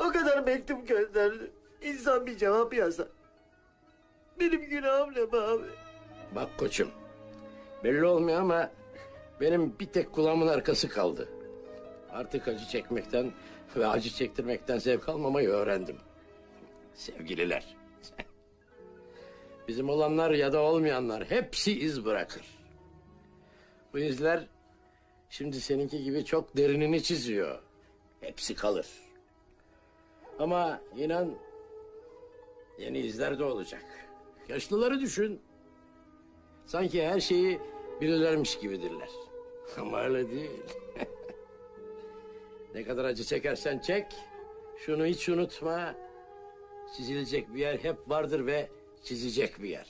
O kadar mektup gönderdi. İnsan bir cevap yazar. Benim günahım ne be abi? Bak koçum. Belli olmuyor ama benim bir tek kulağımın arkası kaldı. Artık acı çekmekten ve acı çektirmekten zevk almamayı öğrendim. Sevgililer. Bizim olanlar ya da olmayanlar hepsi iz bırakır. Bu izler şimdi seninki gibi çok derinini çiziyor. Hepsi kalır. Ama inan yeni izler de olacak. Yaşlıları düşün. Sanki her şeyi bilirlermiş gibidirler. Ama öyle değil. ne kadar acı çekersen çek, şunu hiç unutma. Çizilecek bir yer hep vardır ve çizecek bir yer.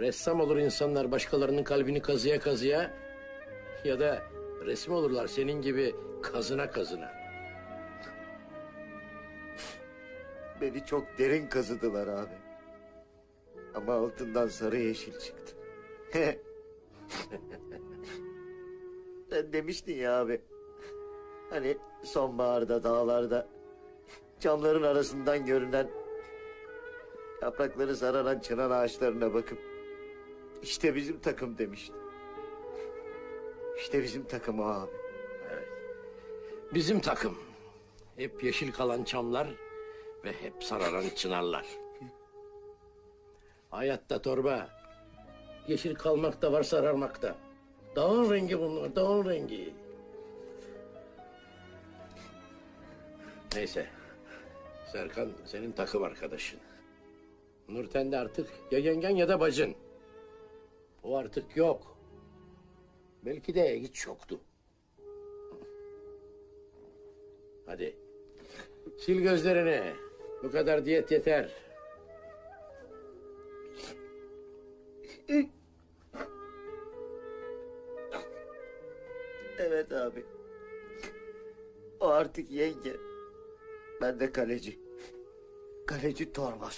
Ressam olur insanlar başkalarının kalbini kazıya kazıya ya da resim olurlar senin gibi kazına kazına. Beni çok derin kazıdılar abi. Ama altından sarı yeşil çıktı. Sen demiştin ya abi. Hani sonbaharda dağlarda camların arasından görünen yaprakları sararan çınar ağaçlarına bakıp işte bizim takım demiştin. İşte bizim takım o abi. Bizim takım. Hep yeşil kalan çamlar ve hep sararan çınarlar. Hayatta torba. Yeşil kalmak da var sararmak da. Dağın rengi bunlar, dağın rengi. Neyse. Serkan senin takım arkadaşın. Nurten de artık ya yengen ya da bacın. O artık yok. Belki de hiç yoktu. Hadi. Sil gözlerini. Bu kadar diyet yeter. Evet abi. O artık yenge. Ben de kaleci. Kaleci torbası.